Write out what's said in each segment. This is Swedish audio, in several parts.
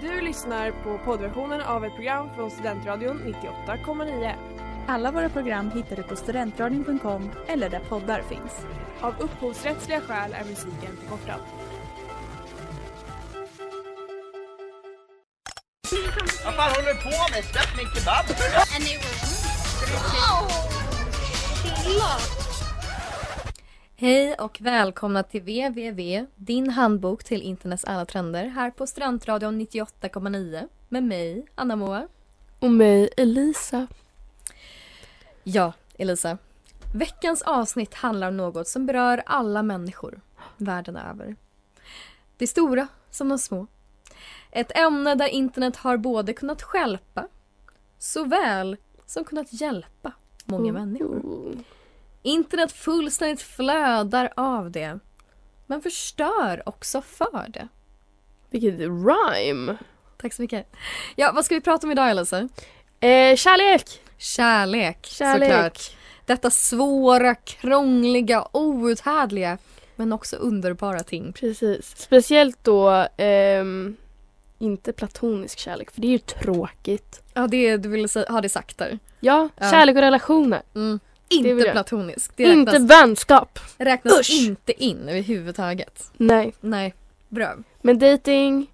Du lyssnar på poddversionen av ett program från Studentradion 98,9. Alla våra program hittar du på studentradion.com eller där poddar finns. Av upphovsrättsliga skäl är musiken förkortad. Vad fan håller du på med? Släpp min kebab! Hej och välkomna till www, din handbok till internets alla trender här på Studentradion 98,9 med mig, Anna Moa. Och mig, Elisa. Ja, Elisa. Veckans avsnitt handlar om något som berör alla människor världen över. Det stora som de små. Ett ämne där internet har både kunnat stjälpa såväl som kunnat hjälpa många människor. Internet fullständigt flödar av det. Men förstör också för det. Vilket rhyme. Tack så mycket. Ja, vad ska vi prata om idag Elisa? Eh, kärlek! Kärlek, Kärlek. såklart. Detta svåra, krångliga, outhärdliga men också underbara ting. Precis. Speciellt då ehm, inte platonisk kärlek för det är ju tråkigt. Ja, det du ville ha det sagt där. Ja, Ja. kärlek och relationer. Mm. Inte platonisk. Det Inte räknas, vänskap. räknas Usch. inte in överhuvudtaget. Nej. Nej, bra. Men dating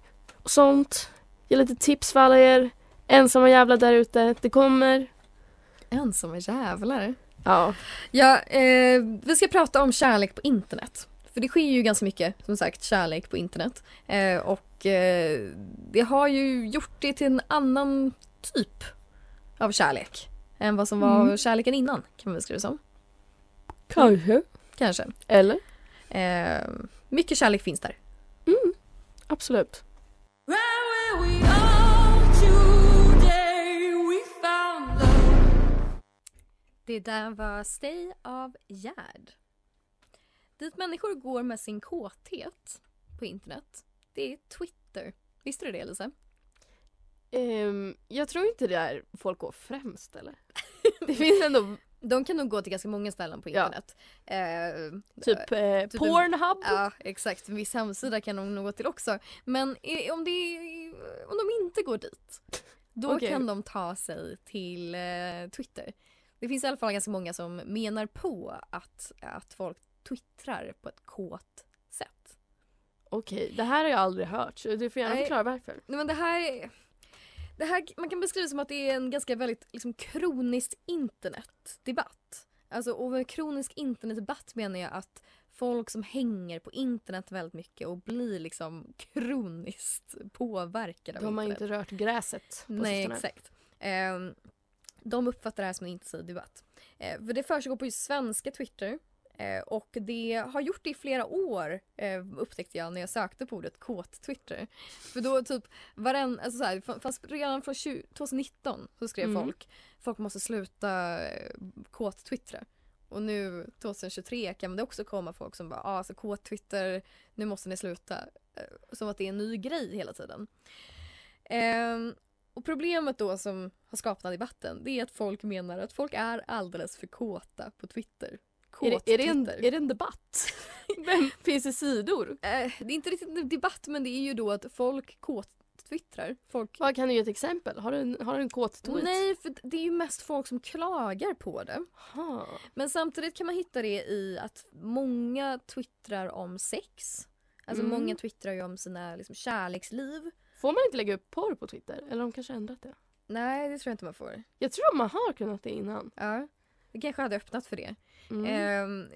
och sånt. Ge lite tips för alla er ensamma jävlar där ute. Det kommer. Ensamma jävlar. Ja. Ja, eh, vi ska prata om kärlek på internet. För det sker ju ganska mycket, som sagt, kärlek på internet. Eh, och eh, det har ju gjort det till en annan typ av kärlek. Än vad som var Mm. kärleken innan, kan man beskriva det som. Kanske. Kanske. Eller? Eh, mycket kärlek finns där. Absolut. Det där var Stay av Gerd. Dit människor går med sin kåthet på internet, det är Twitter. Visste du det Elisa? Ehm, jag tror inte det är folk går främst eller? Det finns ändå De kan nog gå till ganska många ställen på Ja. internet. Eh, typ, eh, Typ Pornhub. Ja, exakt. Viss hemsida kan de nog gå till också. Men i- om, det, om de inte går dit, då Okej. kan de ta sig till eh, Twitter. Det finns i alla fall ganska många som menar på att, att folk twittrar på ett kåt sätt. Okej, det här har jag aldrig hört så du får gärna förklara varför. Nej, men det här, är- det här, man kan beskriva det som att det är en ganska väldigt liksom, kronisk internetdebatt. Alltså, och med kronisk internetdebatt menar jag att folk som hänger på internet väldigt mycket och blir liksom kroniskt påverkade Då har internet. inte rört gräset på Nej, sistone. exakt. Ehm, de uppfattar det här som en intensiv debatt. Eh, för det försiggår på just svenska Twitter. Eh, och det har gjort det i flera år eh, upptäckte jag när jag sökte på ordet kåt-Twitter. För då typ varen, alltså så här, fast redan från 20, 2019 så skrev Mm. folk folk måste sluta eh, kåt-twittra. Och nu 2023 kan det också komma folk som bara ah, alltså kåt-twitter, nu måste ni sluta. Som att det är en ny grej hela tiden. Ehm, och problemet då som har skapat den debatten det är att folk menar att folk är alldeles för kåta på Twitter. Är det, är, det en, är det en debatt? Vem, finns det sidor? Eh, det är inte riktigt en debatt men det är ju då att folk kåt-twittrar. Folk... Vad kan du ge ett exempel? Har du en, har du en kåt tweet? Nej, för det är ju mest folk som klagar på det. Ha. Men samtidigt kan man hitta det i att många twittrar om sex. Alltså Mm. många twittrar ju om sina liksom, kärleksliv. Får man inte lägga upp porr på Twitter? Eller har de kanske ändrat det? Nej, det tror jag inte man får. Jag tror man har kunnat det innan. Ja, det kanske hade öppnat för det. Mm. Ehm,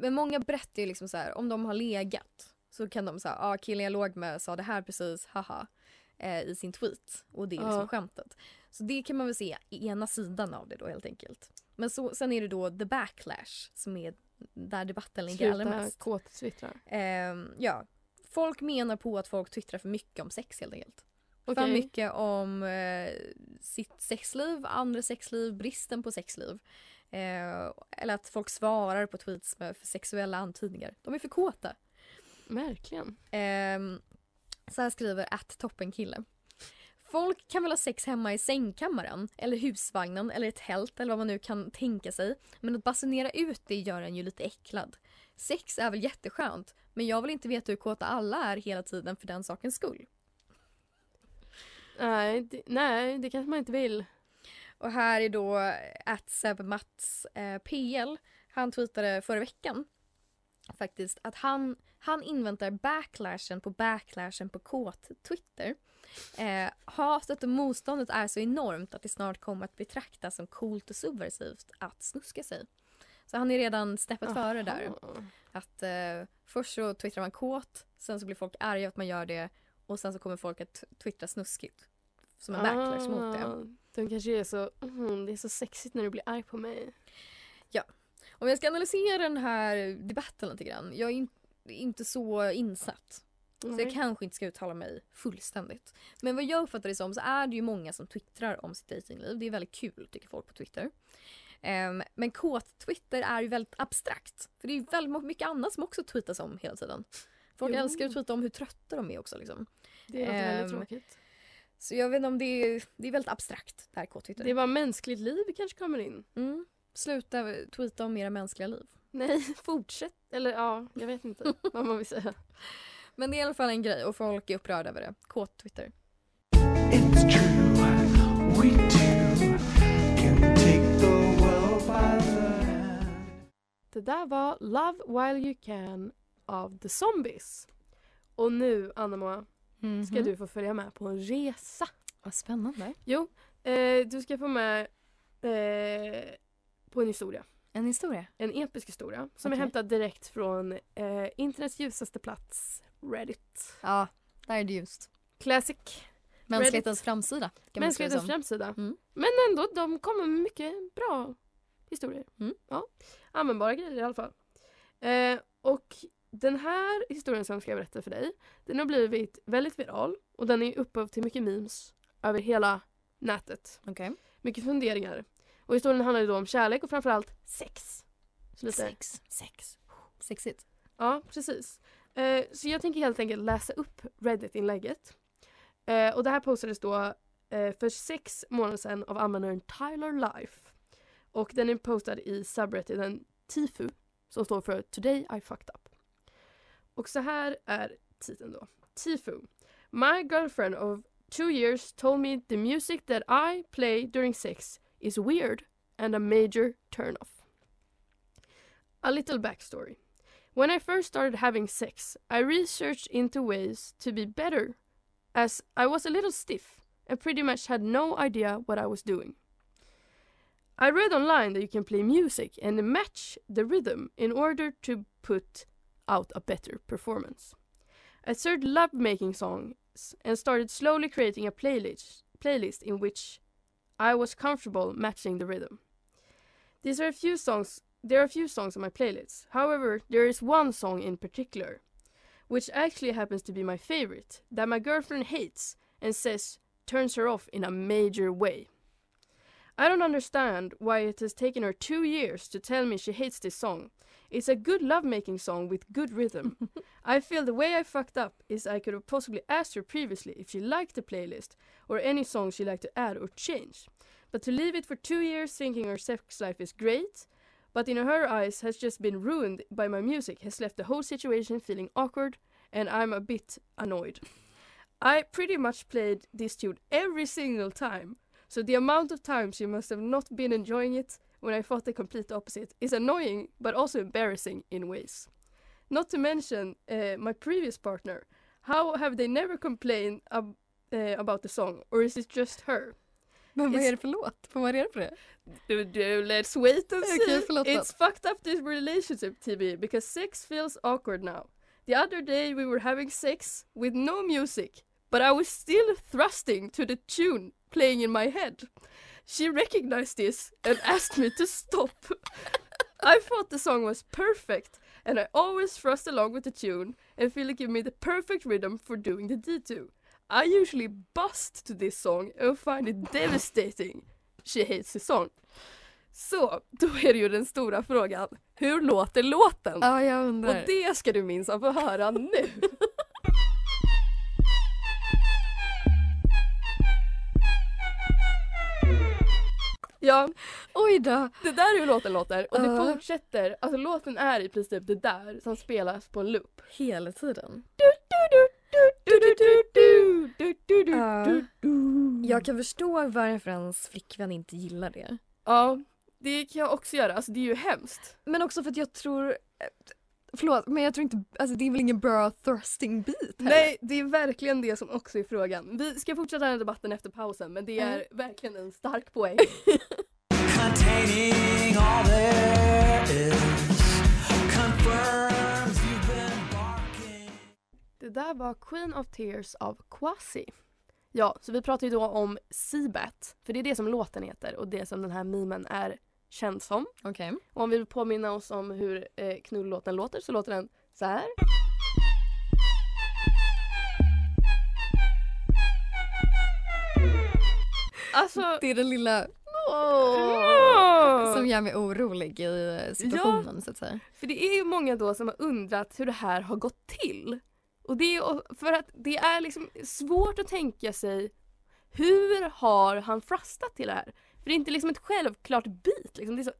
men många berättar ju liksom så här, om de har legat så kan de säga, ah, killen jag låg med sa det här precis, haha, eh, i sin tweet. Och det är liksom Ja. skämtet. Så det kan man väl se i ena sidan av det då helt enkelt. Men så, sen är det då the backlash som är där debatten ligger allra mest. kåt-twittra. Ehm, ja, folk menar på att folk twittrar för mycket om sex helt enkelt. För Okej. mycket om eh, sitt sexliv, andra sexliv, bristen på sexliv. Eh, eller att folk svarar på tweets med för sexuella antydningar. De är för kåta. Verkligen. Ehm, så här skriver att toppenkille. Folk kan väl ha sex hemma i sängkammaren eller husvagnen eller ett tält eller vad man nu kan tänka sig. Men att basunera ut det gör en ju lite äcklad. Sex är väl jätteskönt men jag vill inte veta hur kåta alla är hela tiden för den sakens skull. Nej, det, nej, det kanske man inte vill. Och här är då atsebmats eh, PL. Han tweetade förra veckan faktiskt att han, han inväntar backlashen på backlashen på kåt-Twitter. Eh, hatet och motståndet är så enormt att det snart kommer att betraktas som coolt och subversivt att snuska sig. Så han är redan snäppet före där. Att eh, först så twittrar man kåt, sen så blir folk arga att man gör det och sen så kommer folk att twittra snuskigt. Som en backlash mot det. De kanske är så, mm, det är så sexigt när du blir arg på mig. Om jag ska analysera den här debatten lite grann. Jag är in, inte så insatt. Så Nej. jag kanske inte ska uttala mig fullständigt. Men vad jag uppfattar det som så är det ju många som twittrar om sitt datingliv. Det är väldigt kul tycker folk på Twitter. Ehm, men kåt-Twitter är ju väldigt abstrakt. För det är ju väldigt mycket annat som också tweetas om hela tiden. Folk Jo. älskar att tweeta om hur trötta de är också liksom. Det låter väldigt Ehm, tråkigt. Så jag vet inte om det är, det är väldigt abstrakt det här kåt-Twitter. Det är bara mänskligt liv kanske kommer in. Mm. Sluta tweeta om era mänskliga liv. Nej, fortsätt. Eller ja, jag vet inte vad man vill säga. Men det är i alla fall en grej och folk är upprörda över det. Hand. Det där var Love While You Can av The Zombies. Och nu, Anna-Moa, ska Mhm. du få följa med på en resa. Vad spännande. Jo, eh, du ska få med eh, på en historia. En historia. En episk historia som är Okej. hämtad direkt från eh, internets ljusaste plats, Reddit. Ja, där är det just. Classic. Mänsklighetens framsida. Kan Mänsklighetens framsida. Mm. Men ändå, de kommer med mycket bra historier. Mm. Ja, användbara grejer i alla fall. Eh, och den här historien som jag ska berätta för dig, den har blivit väldigt viral och den är upphov till mycket memes över hela nätet. Okej. Mycket funderingar. Och historien handlar ju då om kärlek och framförallt sex. Så lite- Sex. Sex. Sexigt. Ja, precis. Eh, så jag tänker helt enkelt läsa upp Reddit-inlägget. Eh, och det här postades då eh, för sex månader sedan av användaren Tyler Life. Och den är postad i subredditen Tifu som står för Today I fucked up. Och så här är titeln då. Tifu. My girlfriend of two years told me the music that I play during sex is weird and a major turn off. A little backstory. When I first started having sex, I researched into ways to be better, as I was a little stiff and pretty much had no idea what I was doing. I read online that you can play music and match the rhythm in order to put out a better performance. I started love making songs and started slowly creating a playlist playlist in which I was comfortable matching the rhythm. These are a few songs there are a few songs on my playlist. However, there is one song in particular, which actually happens to be my favorite, that my girlfriend hates and says turns her off in a major way. I don't understand why it has taken her two years to tell me she hates this song. It's a good lovemaking song with good rhythm. I feel the way I fucked up is I could have possibly asked her previously if she liked the playlist or any songs she liked to add or change. But to leave it for two years thinking her sex life is great, but in her eyes has just been ruined by my music has left the whole situation feeling awkward and I'm a bit annoyed. I pretty much played this tune every single time, so the amount of times you must have not been enjoying it when I thought the complete opposite is annoying but also embarrassing in ways. Not to mention uh, my previous partner. How have they never complained ab- uh, about the song or is it just her? Men vad It's- är det för låt? Får man reda på det? Do, do, let's wait and see. Okej, förlåt, it's fucked up this relationship TV because sex feels awkward now. The other day we were having sex with no music, but I was still thrusting to the tune playing in my head. She recognized this and asked me to stop. I thought the song was perfect and I always thrust along with the tune and feel it give me the perfect rhythm for doing the D2. I usually bust to this song and find it devastating. She hates the song. Så, då är det ju den stora frågan. Hur låter låten? Ja, jag Och undrar. det ska du minsann få höra nu. Ja. Oj då. Det där är hur låten låter och det fortsätter. Alltså låten är i princip det där som spelas på en loop. Hela tiden. Jag kan förstå varför hans flickvän inte gillar det. Ja, det kan jag också göra. Alltså det är ju hemskt. Men också för att jag tror Förlåt, men jag tror inte... Alltså det är väl ingen bra thrusting beat heller? Nej, det är verkligen det som också är frågan. Vi ska fortsätta den här debatten efter pausen men det är Mm. verkligen en stark poäng. Containing all there is confirms you've been barking. Det där var Queen of Tears av Quasi. Ja, så vi pratar ju då om Seabat, för det är det som låten heter och det som den här memen är känd som. Okej. Och om vi vill påminna oss om hur eh, knullåten låter så låter den så här. Alltså... Det är den lilla Åh! som gör mig orolig i eh, situationen så att säga. För det är ju många då som har undrat hur det här har gått till. Och det är för att det är liksom svårt att tänka sig hur har han frastat till det här? För det är inte liksom ett självklart beat liksom. Det är så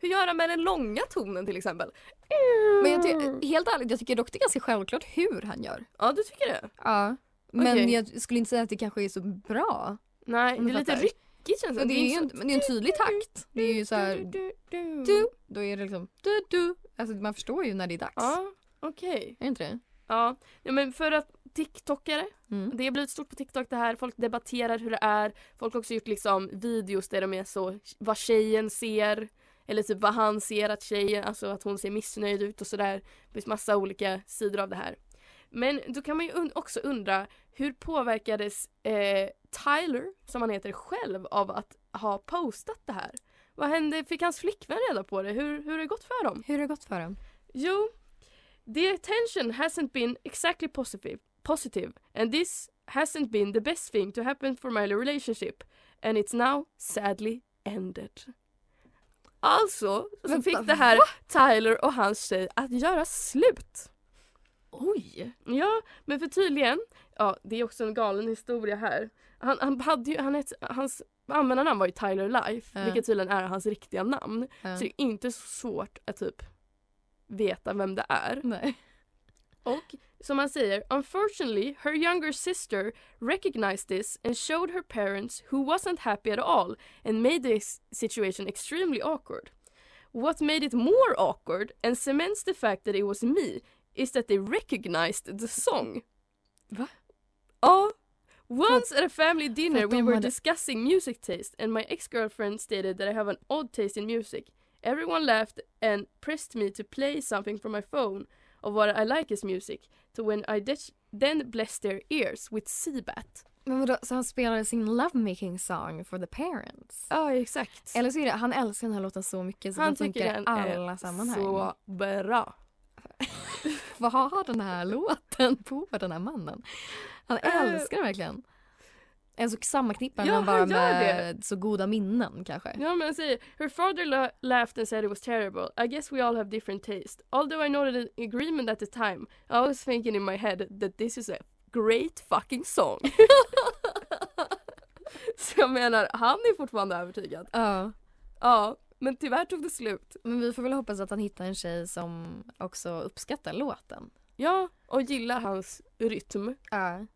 hur gör han med den långa tonen till exempel? Men jag ty- helt ärligt, jag tycker dock det är ganska självklart hur han gör. Ja, du tycker det? Ja. Men Okej. jag skulle inte säga att det kanske är så bra. Nej, det är lite ryckigt känns Men det är ju en, det är en tydlig takt. Det är ju så här, du, då är det liksom du, du. Alltså man förstår ju när det är dags. Ja, okej. Är det inte det? Ja. ja, men för att TikTokare Mm. Det har blivit stort på TikTok det här. Folk debatterar hur det är. Folk har också gjort liksom videos där de är så vad tjejen ser. Eller typ vad han ser att tjejen, alltså att hon ser missnöjd ut och sådär. Det finns massa olika sidor av det här. Men då kan man ju också undra hur påverkades eh, Tyler, som han heter själv, av att ha postat det här? Vad hände? Fick hans flickvän reda på det? Hur, hur har det gått för dem? Hur har det gått för dem? Jo, the attention hasn't been exactly positive, positive and this hasn't been the best thing to happen for my relationship and it's now sadly ended. Alltså så fick det här Tyler och hans tjej att göra slut. Oj! Ja, men för tydligen, ja det är också en galen historia här. Han, han hade ju, han het, hans användarnamn var ju Tyler Life, Ja. vilket tydligen är hans riktiga namn. Ja. Så det är inte så svårt att typ veta vem det är. Nej. Och som han säger, unfortunately her younger sister recognized this and showed her parents who wasn't happy at all and made this situation extremely awkward. What made it more awkward and cements the fact that it was me is that they recognized the song. Va? Ja. Once at a family dinner we were hade- discussing music taste and my ex-girlfriend stated that I have an odd taste in music. Everyone laughed and pressed me to play something from my phone of what I like as music to when I then blessed their ears with Seabat. Men vadå, så han spelade sin lovemaking song for the parents? Ja, exakt. Eller så är det, han älskar den här låten så mycket så Han den tycker den alla är sammanhang. så bra. Vad har den här låten på den här mannen? Han Eh. älskar den verkligen. Alltså sammanknippar Ja, man bara med så goda minnen kanske. Ja men säger Her father la- laughed and said it was terrible. I guess we all have different taste. Although I noted an agreement at the time, I was thinking in my head that this is a great fucking song. Så jag menar, han är fortfarande övertygad. Ja. Ja, men tyvärr tog det slut. Men vi får väl hoppas att han hittar en tjej som också uppskattar låten. Ja, och gillar hans rytm. Ja.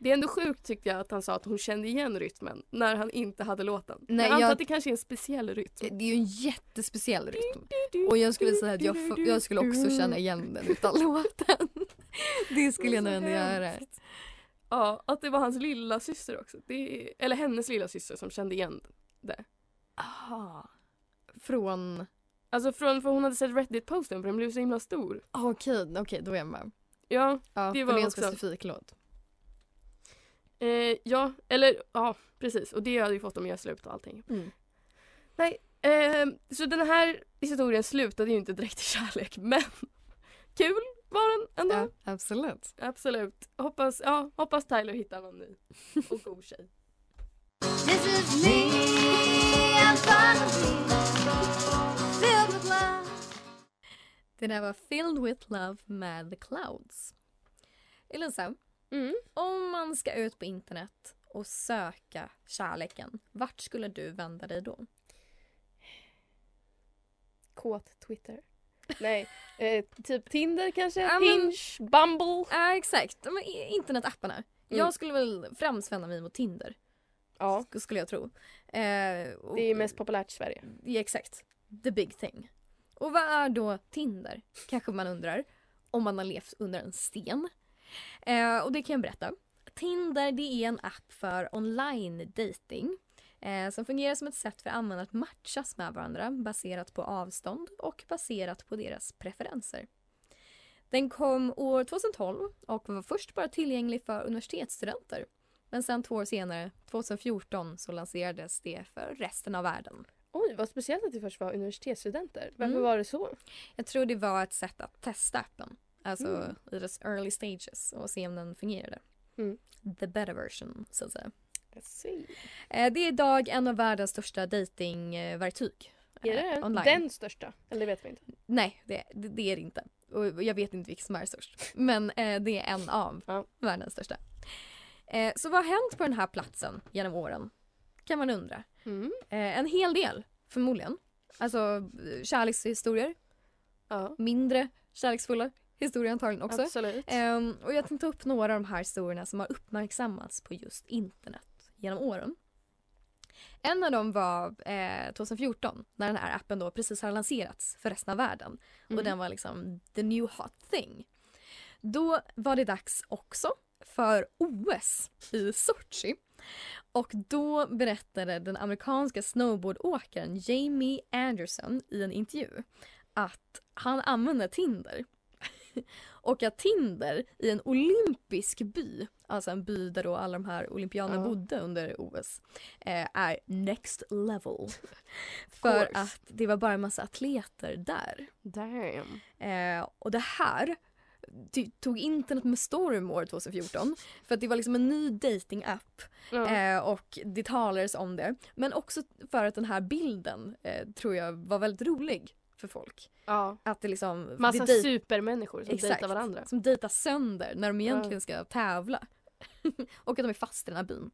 Det är ändå sjukt tyckte jag att han sa att hon kände igen rytmen när han inte hade låten. Nej, jag antar jag- att det kanske är en speciell rytm. Det är ju en jättespeciell rytm. Och jag skulle säga att jag, jag skulle också känna igen den utan låten. Det skulle jag nog ändå göra. Ja, att det var hans lilla syster också. Det är, eller hennes lilla syster som kände igen det. Aha. Från... Alltså från, för hon hade sett Reddit-posten för den blev så himla stor. Okej, okej då är jag med. Ja, Ja, Det det var var en också- specifik låt. Eh, ja, eller ja, precis. Och det hade ju fått dem att göra slut och allting. Mm. Nej, eh, så den här historien slutade ju inte direkt i kärlek, men kul var den ändå. Ja, absolut. Absolut. Hoppas, ja, hoppas Tyler hittar någon ny och god tjej. Det där var Filled with Love med The Clouds. Elisa, Mm. om man ska ut på internet och söka kärleken, vart skulle du vända dig då? Kåt Twitter. Nej, eh, typ Tinder kanske? Ja, Hinge? Bumble? Ja, exakt. Men internetapparna. Jag skulle väl främst vända mig mot Tinder. Ja, sk- Skulle jag tro. Eh, och- det är mest populärt i Sverige. Ja, exakt. The big thing. Och vad är då Tinder? Kanske man undrar. Om man har levt under en sten. Eh, och det kan jag berätta. Tinder det är en app för online dating eh, som fungerar som ett sätt för användare att matchas med varandra baserat på avstånd och baserat på deras preferenser. Den kom år 2012 och var först bara tillgänglig för universitetsstudenter. Men sen två år senare, 2014, så lanserades det för resten av världen. Oj, vad speciellt att det först var universitetsstudenter. Varför Mm. var det så? Jag tror det var ett sätt att testa appen. Alltså Mm. i dess early stages och se om den fungerade. Mm. The better version, så att säga. Eh, Det är idag en av världens största datingverktyg. Är det eh, online. den största? Eller vet vi inte. Nej, det, det, det är det inte. Och jag vet inte vilken som är störst. Men eh, det är en av Ja. världens största. Eh, så vad har hänt på den här platsen genom åren? Kan man undra. Mm. Eh, en hel del, förmodligen. Alltså eh, kärlekshistorier, Ja, mindre kärleksfulla historier antagligen också. absolut. Ehm, och jag tänkte ta upp några av de här historierna som har uppmärksammats på just internet genom åren. En av dem var eh, 2014 när den här appen då precis har lanserats för resten av världen. Mm. Och den var liksom the new hot thing. Då var det dags också för OS i Sochi. Och då berättade den amerikanska snowboardåkaren Jamie Anderson i en intervju att han använde Tinder. Och att Tinder i en olympisk by, alltså en by där då alla de här olympianerna Ja. bodde under OS, eh, är next level. För att det var bara en massa atleter där. Damn. Eh, och det här tog internet med storm år 2014. För att det var liksom en ny dating-app Ja. eh, och det talades om det. Men också för att den här bilden eh, tror jag var väldigt rolig för folk. ja. Att det liksom... Massa det supermänniskor som Exakt. dejtar varandra. Som dejtar sönder när de egentligen ska tävla. och att de är fast i den här byn.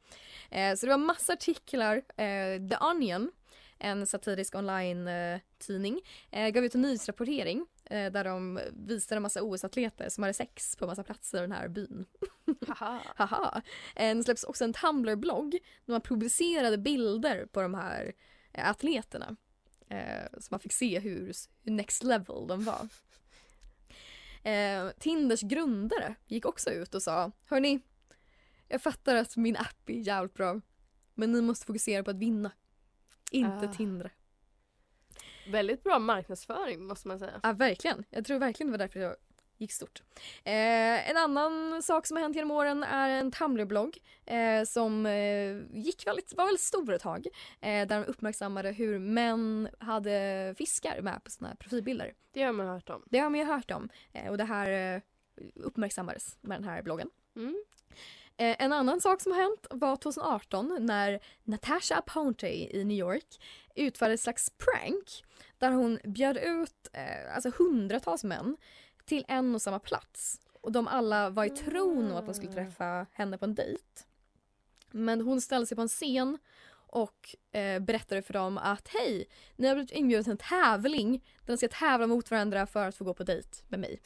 Eh, så det var massa artiklar. Eh, The Onion, en satirisk online-tidning, eh, gav ut en nyhetsrapportering eh, där de visade en massa OS-atleter som hade sex på massa platser i den här byn. Haha. Haha. Eh, Det släpps också en Tumblr-blogg där man publicerade bilder på de här eh, atleterna. Eh, så man fick se hur, hur next level de var. Eh, Tinders grundare gick också ut och sa Hörni, jag fattar att min app är jävligt bra men ni måste fokusera på att vinna. Inte Ah. Tinder. Väldigt bra marknadsföring måste man säga. Ja, verkligen. Jag tror verkligen det var därför jag gick stort. Eh, en annan sak som har hänt genom åren är en Tumblr-blogg eh, som eh, gick väldigt, var väldigt stor ett tag. Eh, där de uppmärksammade hur män hade fiskar med på sina profilbilder. Det har man hört om. Det har man ju hört om eh, och det här eh, uppmärksammades med den här bloggen. Mm. En annan sak som har hänt var 2018 när Natasha Aponte i New York utförde ett slags prank där hon bjöd ut eh, alltså hundratals män till en och samma plats. Och de alla var i tron om att de skulle träffa henne på en dejt. Men hon ställde sig på en scen och eh, berättade för dem att hej, ni har blivit inbjudna till en tävling där ni ska tävla mot varandra för att få gå på dejt med mig.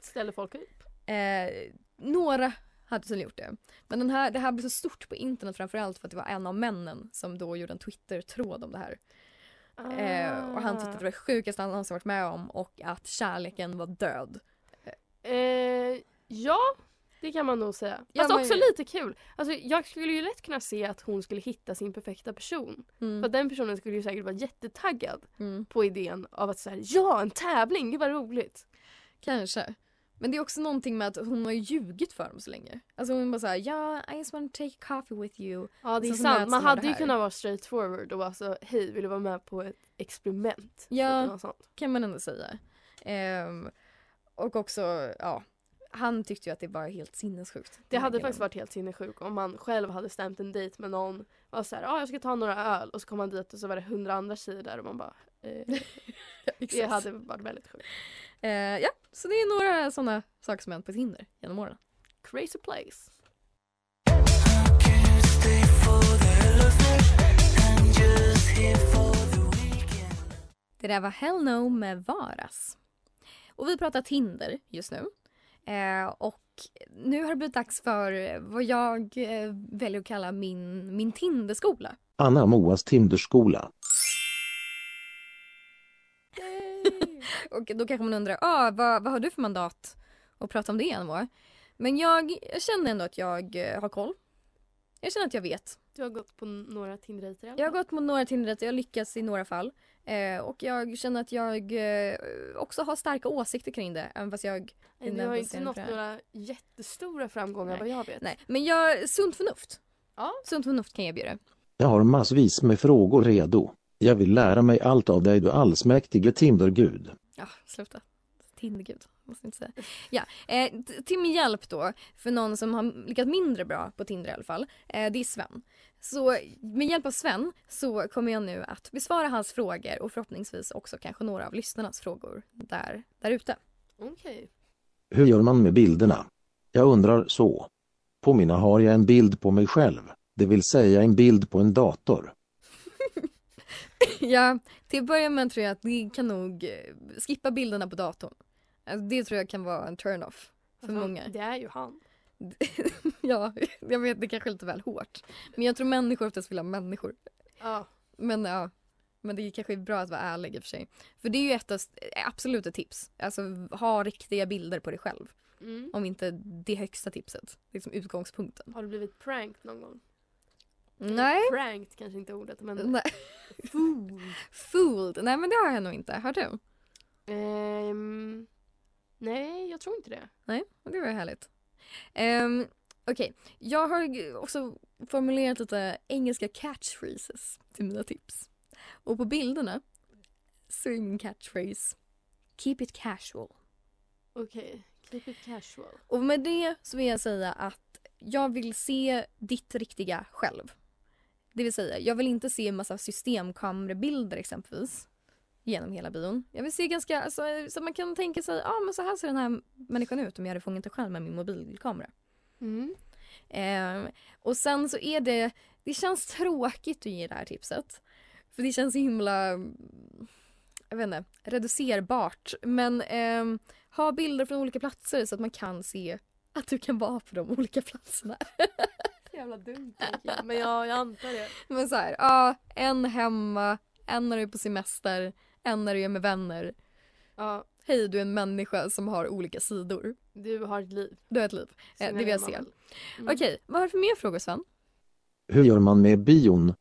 Ställer folk upp? Eh, några hade tydligen gjort det. Men den här, det här blev så stort på internet framförallt för att det var en av männen som då gjorde en Twitter-tråd om det här. Eh, och han tyckte att det var det sjukaste han någonsin varit med om och att kärleken var död. Eh, ja, det kan man nog säga. Ja, Fast men- också lite kul. Alltså, jag skulle ju lätt kunna se att hon skulle hitta sin perfekta person. För Mm. att den personen skulle ju säkert vara jättetaggad Mm. på idén av att säga ja en tävling, gud vad roligt. Kanske. Men det är också någonting med att hon har ljugit för dem så länge. Alltså hon bara såhär, ja, I just want to take coffee with you. Ja det är Så som sant, man hade ju kunnat vara straight forward och vara så hej vill du vara med på ett experiment? Ja. Kan man ändå säga. Ehm, och också, ja. Han tyckte ju att det var helt sinnessjukt. Det hade faktiskt varit helt sinnessjukt om man själv hade stämt en dejt med någon var såhär, ja ah, jag ska ta några öl och så kom man dit och så var det hundra andra tjejer där och man bara eh, Det hade varit väldigt sjukt. Eh, ja, så det är några sådana saker som hänt på Tinder genom åren. Crazy place. Det där var Hell No med Varas. Och vi pratar Tinder just nu. Eh, och nu har det blivit dags för vad jag eh, väljer att kalla min, min Tinderskola. Anna Moas Tinderskola. Och då kanske man undrar, ah, vad, vad har du för mandat att prata om det Anna Men jag, jag känner ändå att jag eh, har koll. Jag känner att jag vet. Du har gått på några Tinder-dejter Jag har gått mot några Tinder-dejter, jag har lyckats i några fall. Eh, och jag känner att jag eh, också har starka åsikter kring det. Även fast jag... Nej, Du har ju inte nått några jättestora framgångar Nej. vad jag vet. Nej, men jag, sunt förnuft. Ja. Sunt förnuft kan jag erbjuda. Jag har massvis med frågor redo. Jag vill lära mig allt av dig du allsmäktige Tindergud. Ja, sluta. Tindergud, måste inte säga. Ja, eh, till min hjälp då, för någon som har lyckats mindre bra på Tinder i alla fall, eh, det är Sven. Så med hjälp av Sven så kommer jag nu att besvara hans frågor och förhoppningsvis också kanske några av lyssnarnas frågor där, där ute. Okej. Hur gör man med bilderna? Jag undrar så. På mina har jag en bild på mig själv, det vill säga en bild på en dator. ja, till att börja med tror jag att det kan nog eh, skippa bilderna på datorn. Alltså, det tror jag kan vara en turn-off för fan, många. Det är ju han. ja, jag vet det kanske är lite väl hårt. Men jag tror människor oftast vill ha människor. Ja. Men ja, men det är kanske bra att vara ärlig i och för sig. För det är ju ett av, absolut ett tips. Alltså ha riktiga bilder på dig själv. Mm. Om inte det högsta tipset. Liksom utgångspunkten. Har du blivit pranked någon gång? Nej. Pranked kanske inte är ordet men Nej. Fooled. Nej men det har jag nog inte. Har du? Ehm, nej, jag tror inte det. Nej, det var härligt. Um, Okej, jag har också formulerat lite engelska catchphrases till mina tips. Och på bilderna så är min catchphrase Keep it casual. Okej, keep it casual. Och med det så vill jag säga att jag vill se ditt riktiga själv. Det vill säga, jag vill inte se en massa systemkamerabilder exempelvis genom hela bion. Jag vill se ganska, alltså, så man kan tänka sig, ja ah, men så här ser den här människan ut om jag hade fångat det själv med min mobilkamera. Mm. Eh, och sen så är det, det känns tråkigt att ge det här tipset. För det känns så himla, jag vet inte, reducerbart. Men eh, ha bilder från olika platser så att man kan se att du kan vara på de olika platserna. Jävla dumt men jag, jag antar det. Men så här, ja, en hemma, en när du är på semester, en när du är med vänner. Ja, Hej, du är en människa som har olika sidor. du har ett liv. Du har ett liv. Eh, det är vill jag se. Mm. Okej, vad har du för mer frågor Sven? Hur gör man med bion?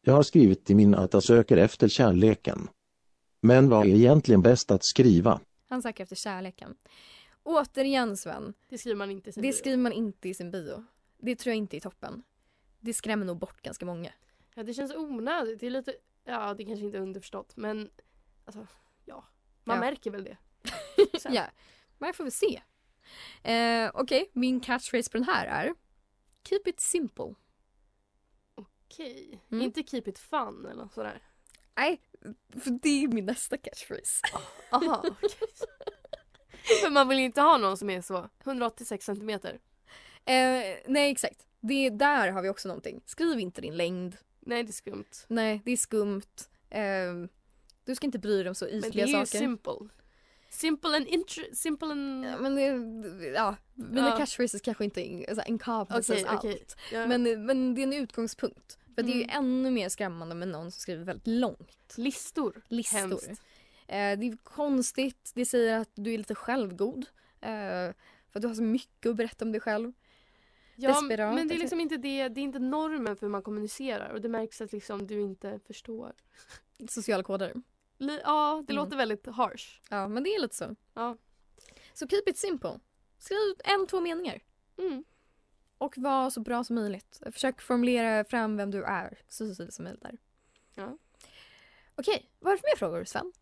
Jag har skrivit till min att jag söker efter kärleken. Men vad är egentligen bäst att skriva? Han söker efter kärleken. Återigen Sven, Det skriver man inte i sin det bio. skriver man inte i sin bio. Det tror jag inte är toppen. Det skrämmer nog bort ganska många. Ja, det känns onödigt. Det är lite, ja det kanske inte är underförstått men alltså, ja. Man Ja. märker väl det. Ja, men jag får vi se. Eh, Okej, min catchphrase på den här är Keep it simple. Okej. Mm. Inte keep it fun eller något sådär. Nej, för det är min nästa catchphrase. Aha, okej. För man vill ju inte ha någon som är så 186 centimeter. Eh, nej, exakt. Det, där har vi också någonting. Skriv inte din längd. Nej det är skumt. Nej, det är skumt. Eh, du ska inte bry dig om så Men det ytliga är ju saker. simple. Simple and intr- simple and... Ja, men det, ja, mina Ja. catchphrases kanske inte alltså, encompasses Okej, allt. okej. Ja. Men, men det är en utgångspunkt. För det är ju Mm. ännu mer skrämmande med någon som skriver väldigt långt. Listor. Listor. Hemskt. Eh, det är konstigt, det säger att du är lite självgod. Eh, för att du har så mycket att berätta om dig själv. Ja, Desperat, men det är alltså. liksom inte det, det är inte normen för hur man kommunicerar och det märks att liksom du inte förstår. Sociala koder. Ja, det Mm. låter väldigt harsh. Ja, men det är lite så. Ja. Så keep it simple. Skriv en, två meningar. Mm. Och var så bra som möjligt. Försök formulera fram vem du är så tydligt som möjligt där. Ja. Okej, vad är det för mer frågor Sven?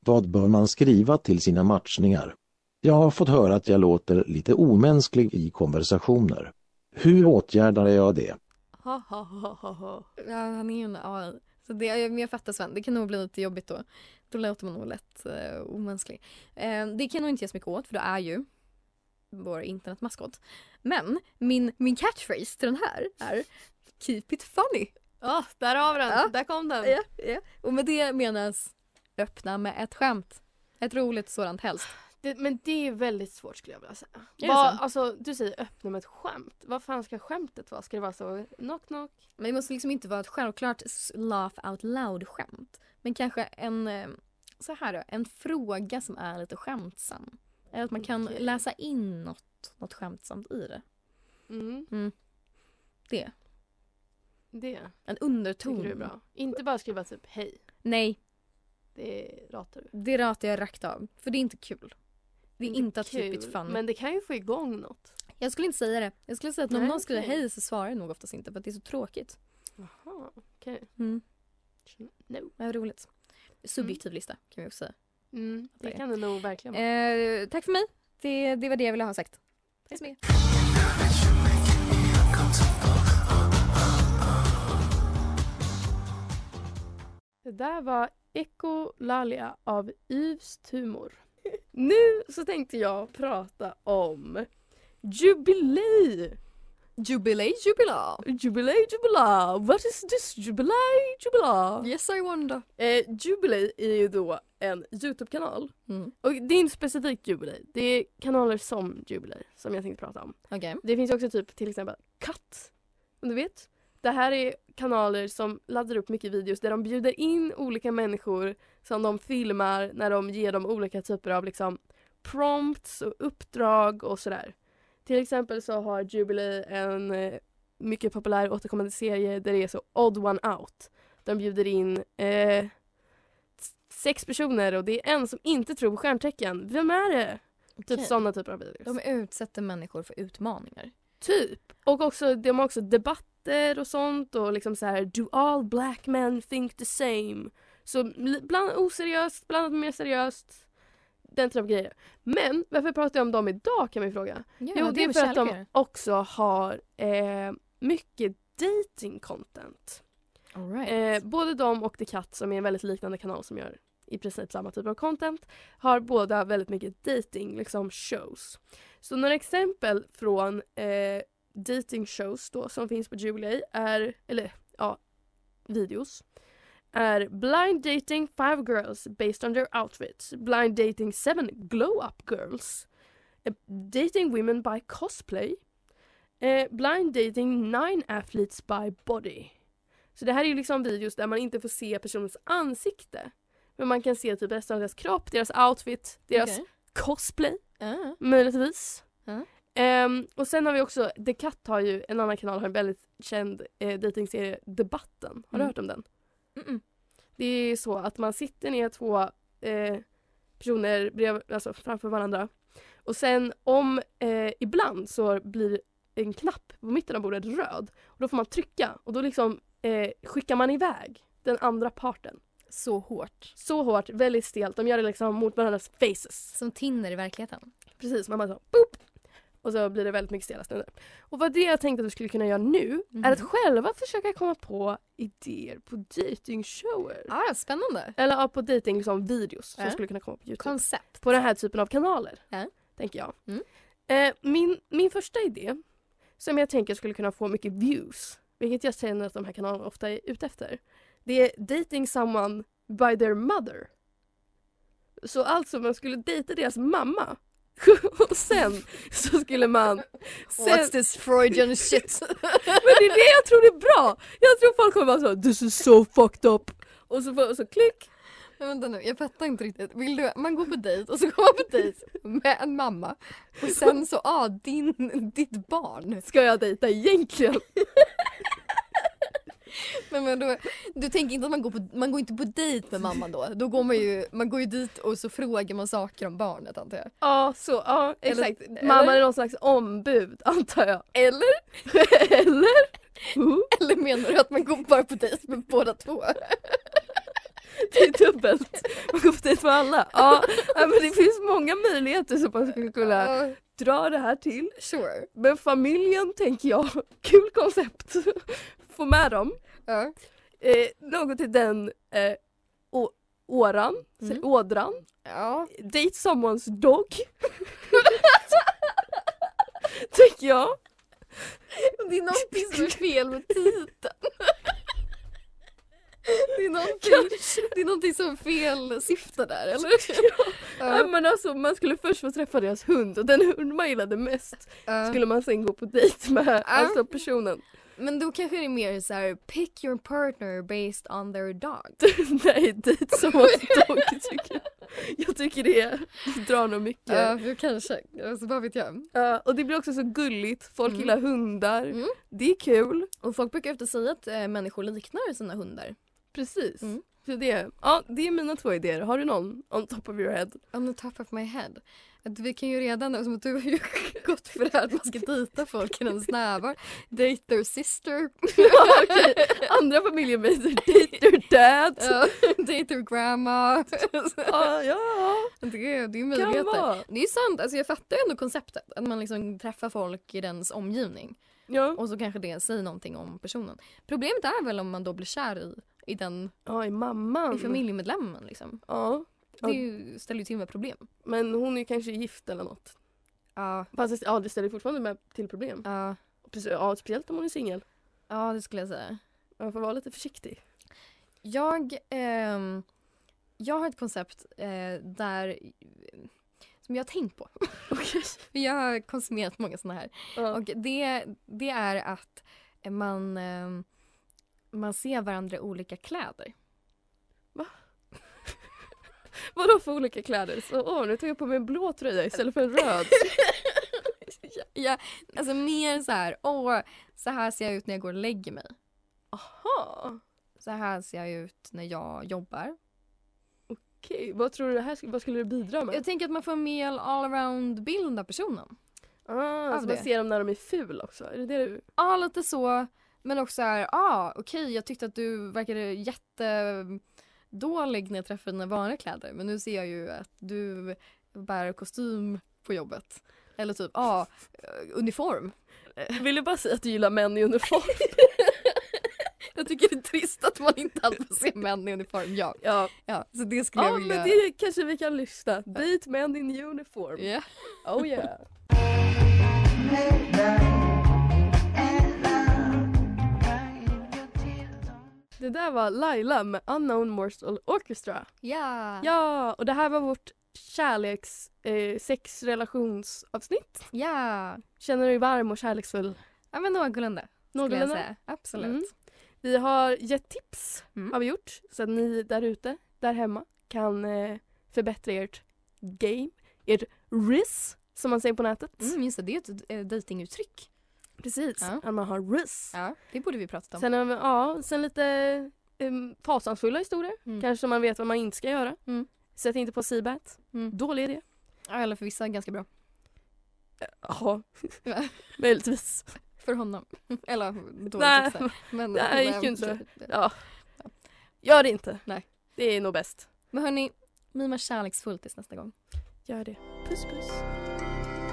Vad bör man skriva till sina matchningar? Jag har fått höra att jag låter lite omänsklig i konversationer. Hur åtgärdar jag det? Ha, ha, ha, ha, ha. Ja, han är ju en AI. Så det, jag, men jag fattar Sven, det kan nog bli lite jobbigt då. Då låter man nog lätt eh, omänsklig. Eh, det kan nog inte ge så mycket åt för det är ju vår internetmaskot. Men min, min catchphrase till den här är Keep it funny. Ja, där har vi den. Ja. Där kom den. Ja, ja. Och med det menas öppna med ett skämt. Ett roligt sådant helst. Det, men det är väldigt svårt skulle jag vilja säga. det Vad, så? alltså, du säger öppna med ett skämt. Vad fan ska skämtet vara? Ska det vara så knock knock? Men det måste liksom inte vara ett självklart laugh out loud skämt. Men kanske en, eh, så här då, en fråga som är lite skämtsam. Eller att man kan Okej. läsa in något, något skämtsamt i det. Mm, Det. det En underton. du är bra. Inte bara skriva typ hej. Nej, Det ratar du. det ratar jag rakt av. För det är inte kul. Det är inte att keep kul, it fun. Men det kan ju få igång något. Jag skulle inte säga det. Jag skulle säga att om Nej, någon skriver okej. hej så svarar jag nog oftast inte för att det är så tråkigt. Jaha, okej. Mm. No. Är roligt. Subjektiv lista kan vi också säga. Mm, det Det. kan det nog verkligen vara. Eh, tack för mig. Det, det var det jag ville ha sagt. Tack så mycket. Det där var Ekolalia av Yves Tumor. Nu så tänkte jag prata om jubilee. Jubilee jubila. Jubilee, jubilee. What is this jubilee, jubilee? Yes I wonder. Eh, jubilee är ju då en Youtube-kanal. Mm. Och det är inte specifikt jubilee. Det är kanaler som jubilee som jag tänkte prata om. Okej. Det finns också typ till exempel Katt. Om du vet. Det här är kanaler som laddar upp mycket videos där de bjuder in olika människor som de filmar när de ger dem olika typer av liksom prompts och uppdrag och sådär. Till exempel så har Jubilee en eh, mycket populär återkommande serie där det är så odd one out. De bjuder in eh, sex personer och det är en som inte tror på stjärntecken. Vem är det? Typ Okej. sådana typer av videos. De utsätter människor för utmaningar. Typ. Och också, de har också debatter och sånt och liksom så här Do all black men think the same? Så bland oseriöst, bland mer seriöst. Den typen av grejer. Men varför pratar jag om dem idag kan man fråga. Ja, jo, det är med för att de också har eh, mycket dating content. Right. Eh, både de och The Cut som är en väldigt liknande kanal som gör i princip samma typ av content har båda väldigt mycket dating liksom shows. Så några exempel från eh, dating shows då som finns på Jubilee är, eller ja, videos är Blind dating five girls based on their outfits, Blind dating seven glow up girls, eh, Dating women by cosplay, eh, Blind dating nine athletes by body. Så det här är ju liksom videos där man inte får se personens ansikte. Men man kan se typ resten av deras kropp, deras outfit, deras Okej. cosplay Ah. möjligtvis. Ja. Ehm, och sen har vi också, The Cut har ju, en annan kanal har en väldigt känd eh, datingserie, Debatten. Har du Mm. hört om den? Mm-mm. Det är så att man sitter ner två eh, personer brev, alltså framför varandra. Och sen om eh, ibland så blir en knapp på mitten av bordet röd. Och då får man trycka och då liksom eh, skickar man iväg den andra parten. Så hårt. Så hårt, väldigt stelt. De gör det liksom mot varandras faces. Som Tinder i verkligheten. Precis, man bara så boop! Och så blir det väldigt mycket stela stunder. Och vad det jag tänkte att vi skulle kunna göra nu är att själva försöka komma på idéer på datingshower. Ah, spännande. Eller ja, på dating liksom videos som Ja. skulle kunna komma på Youtube. Koncept. på den här typen av kanaler. Ja. Tänker jag. Mm. Eh, min, min första idé som jag tänker skulle kunna få mycket views, vilket jag känner att de här kanalerna ofta är ute efter. Det är dating someone by their mother. Så alltså man skulle dejta deras mamma. och sen så skulle man... Sen, What's this Freudian shit? men det är det jag tror är bra! Jag tror folk kommer vara så this is so fucked up. Och så, och så klick. Men vänta nu, jag fattar inte riktigt. Vill du, man går på dejt och så går man på dejt med en mamma och sen så, ah, din, ditt barn. Ska jag dejta egentligen? Men, men då, du tänker inte att man går, på, man går inte på dejt med mamman då? Då går man ju, man går ju dit och så frågar man saker om barnet antar jag. Ja, så, ja exakt. eller? Mamma är någon slags ombud antar jag. Eller? Eller? Uh, Eller menar du att man går bara på dejt med båda två? det är dubbelt. Man går på dejt med alla. Ja, men det finns många möjligheter som man skulle kunna dra det här till. sure. Men familjen tänker jag, kul koncept. Få med dem. Ja. Eh, något till den eh, å- åran, Mm. ådran. ja. Date someone's dog. tänker jag. Det är någonting som är fel med titeln. Det är någonting, det är någonting som fel syftar där eller? Ja. men alltså, man skulle först få träffa deras hund och den hund man gillade mest Ja. skulle man sen gå på dejt med alltså personen. Men då kanske det är mer så här: pick your partner based on their dog. Nej, dejt som åt dog tycker jag. Jag tycker det drar nog mycket. Ja, uh, kanske. Alltså, vad vet jag. Ja, och det blir också så gulligt, folk Mm. gillar hundar. Mm. Det är kul. Och folk brukar ofta säga att eh, människor liknar sina hundar. Precis. Mm. Så det, ja, det är mina två idéer. Har du någon on top of your head? On the top of my head. Att vi kan ju redan, som att du har ju gått för det här att man ska dejta folk i ens närvaro. Date their sister. Okej, Andra familjemedlemmar, date your dad. Ja, date their grandma. Ja, ja. Det är, det är möjligheter. Det är sant, alltså jag fattar ändå konceptet. Att man liksom träffar folk i dens omgivning. Ja. Och så kanske det säger någonting om personen. Problemet är väl om man då blir kär i, i den ja, i mamman. i familjemedlemmen liksom. Ja. Det ju, ställer ju till med problem. Men hon är kanske gift eller något. Ja, Fast ja, det ställer fortfarande med till problem. ja, Ja, speciellt om hon är singel. ja det skulle jag säga. Man får vara lite försiktig. Jag, ehm, jag har ett koncept eh, där som jag har tänkt på. För jag har konsumerat många såna här. Ja. Och det, det är att man, ehm, man ser varandra i olika kläder. Vadå för olika kläder? Så, åh, nu tog jag på mig en blå tröja istället för en röd. ja, ja, alltså mer så här, åh, så här ser jag ut när jag går och lägger mig. Aha. Så här ser jag ut när jag jobbar. Okej, vad tror du det här vad skulle det bidra med? Jag tänker att man får en mer all-around bild av personen. ah, av så man det. ser dem när de är ful också? Är det det du... Ja, lite så. Men också här, ah, okej, jag tyckte att du verkade jättedålig när jag träffade dina vanliga kläder. Men nu ser jag ju att du bär kostym på jobbet. Eller typ, ah, eh, uniform. Vill du bara säga att du gillar män i uniform? Jag tycker det är trist att man inte alltid får se män i uniform. Ja, ja. ja så det skulle Ja jag vilja. men det kanske vi kan lyssna. Date män in uniform. Ja. Oh yeah. Det där var Laila med Unknown Morsel Orchestra. Ja. Ja, och det här var vårt kärleks eh, sexrelationsavsnitt. ja. Känner du dig varm och kärleksfull? Ja men någorlunda. skulle jag Någorlunda? säga. Absolut. Mm. Vi har gett tips Mm. har vi gjort så att ni där ute, där hemma kan eh, förbättra ert game, ert riz som man säger på nätet. Mm, just det, det är ett äh, dejtinguttryck. Precis, Ja. att man har riz. Ja, det borde vi prata om. Sen, ja, sen lite um, fasansfulla historier. Mm. Kanske man vet vad man inte ska göra. Mm. Sätt inte på Seabat. Mm. Dålig idé. Ja, eller för vissa ganska bra. Ja, Ja. möjligtvis. För honom. Eller dåligt Nej. också. Men, Nej, men- gick ju inte. Ja. Gör det inte. Nej. Det är nog bäst. Men hörni, mima kärleksfullt tills nästa gång. Gör det. Puss puss.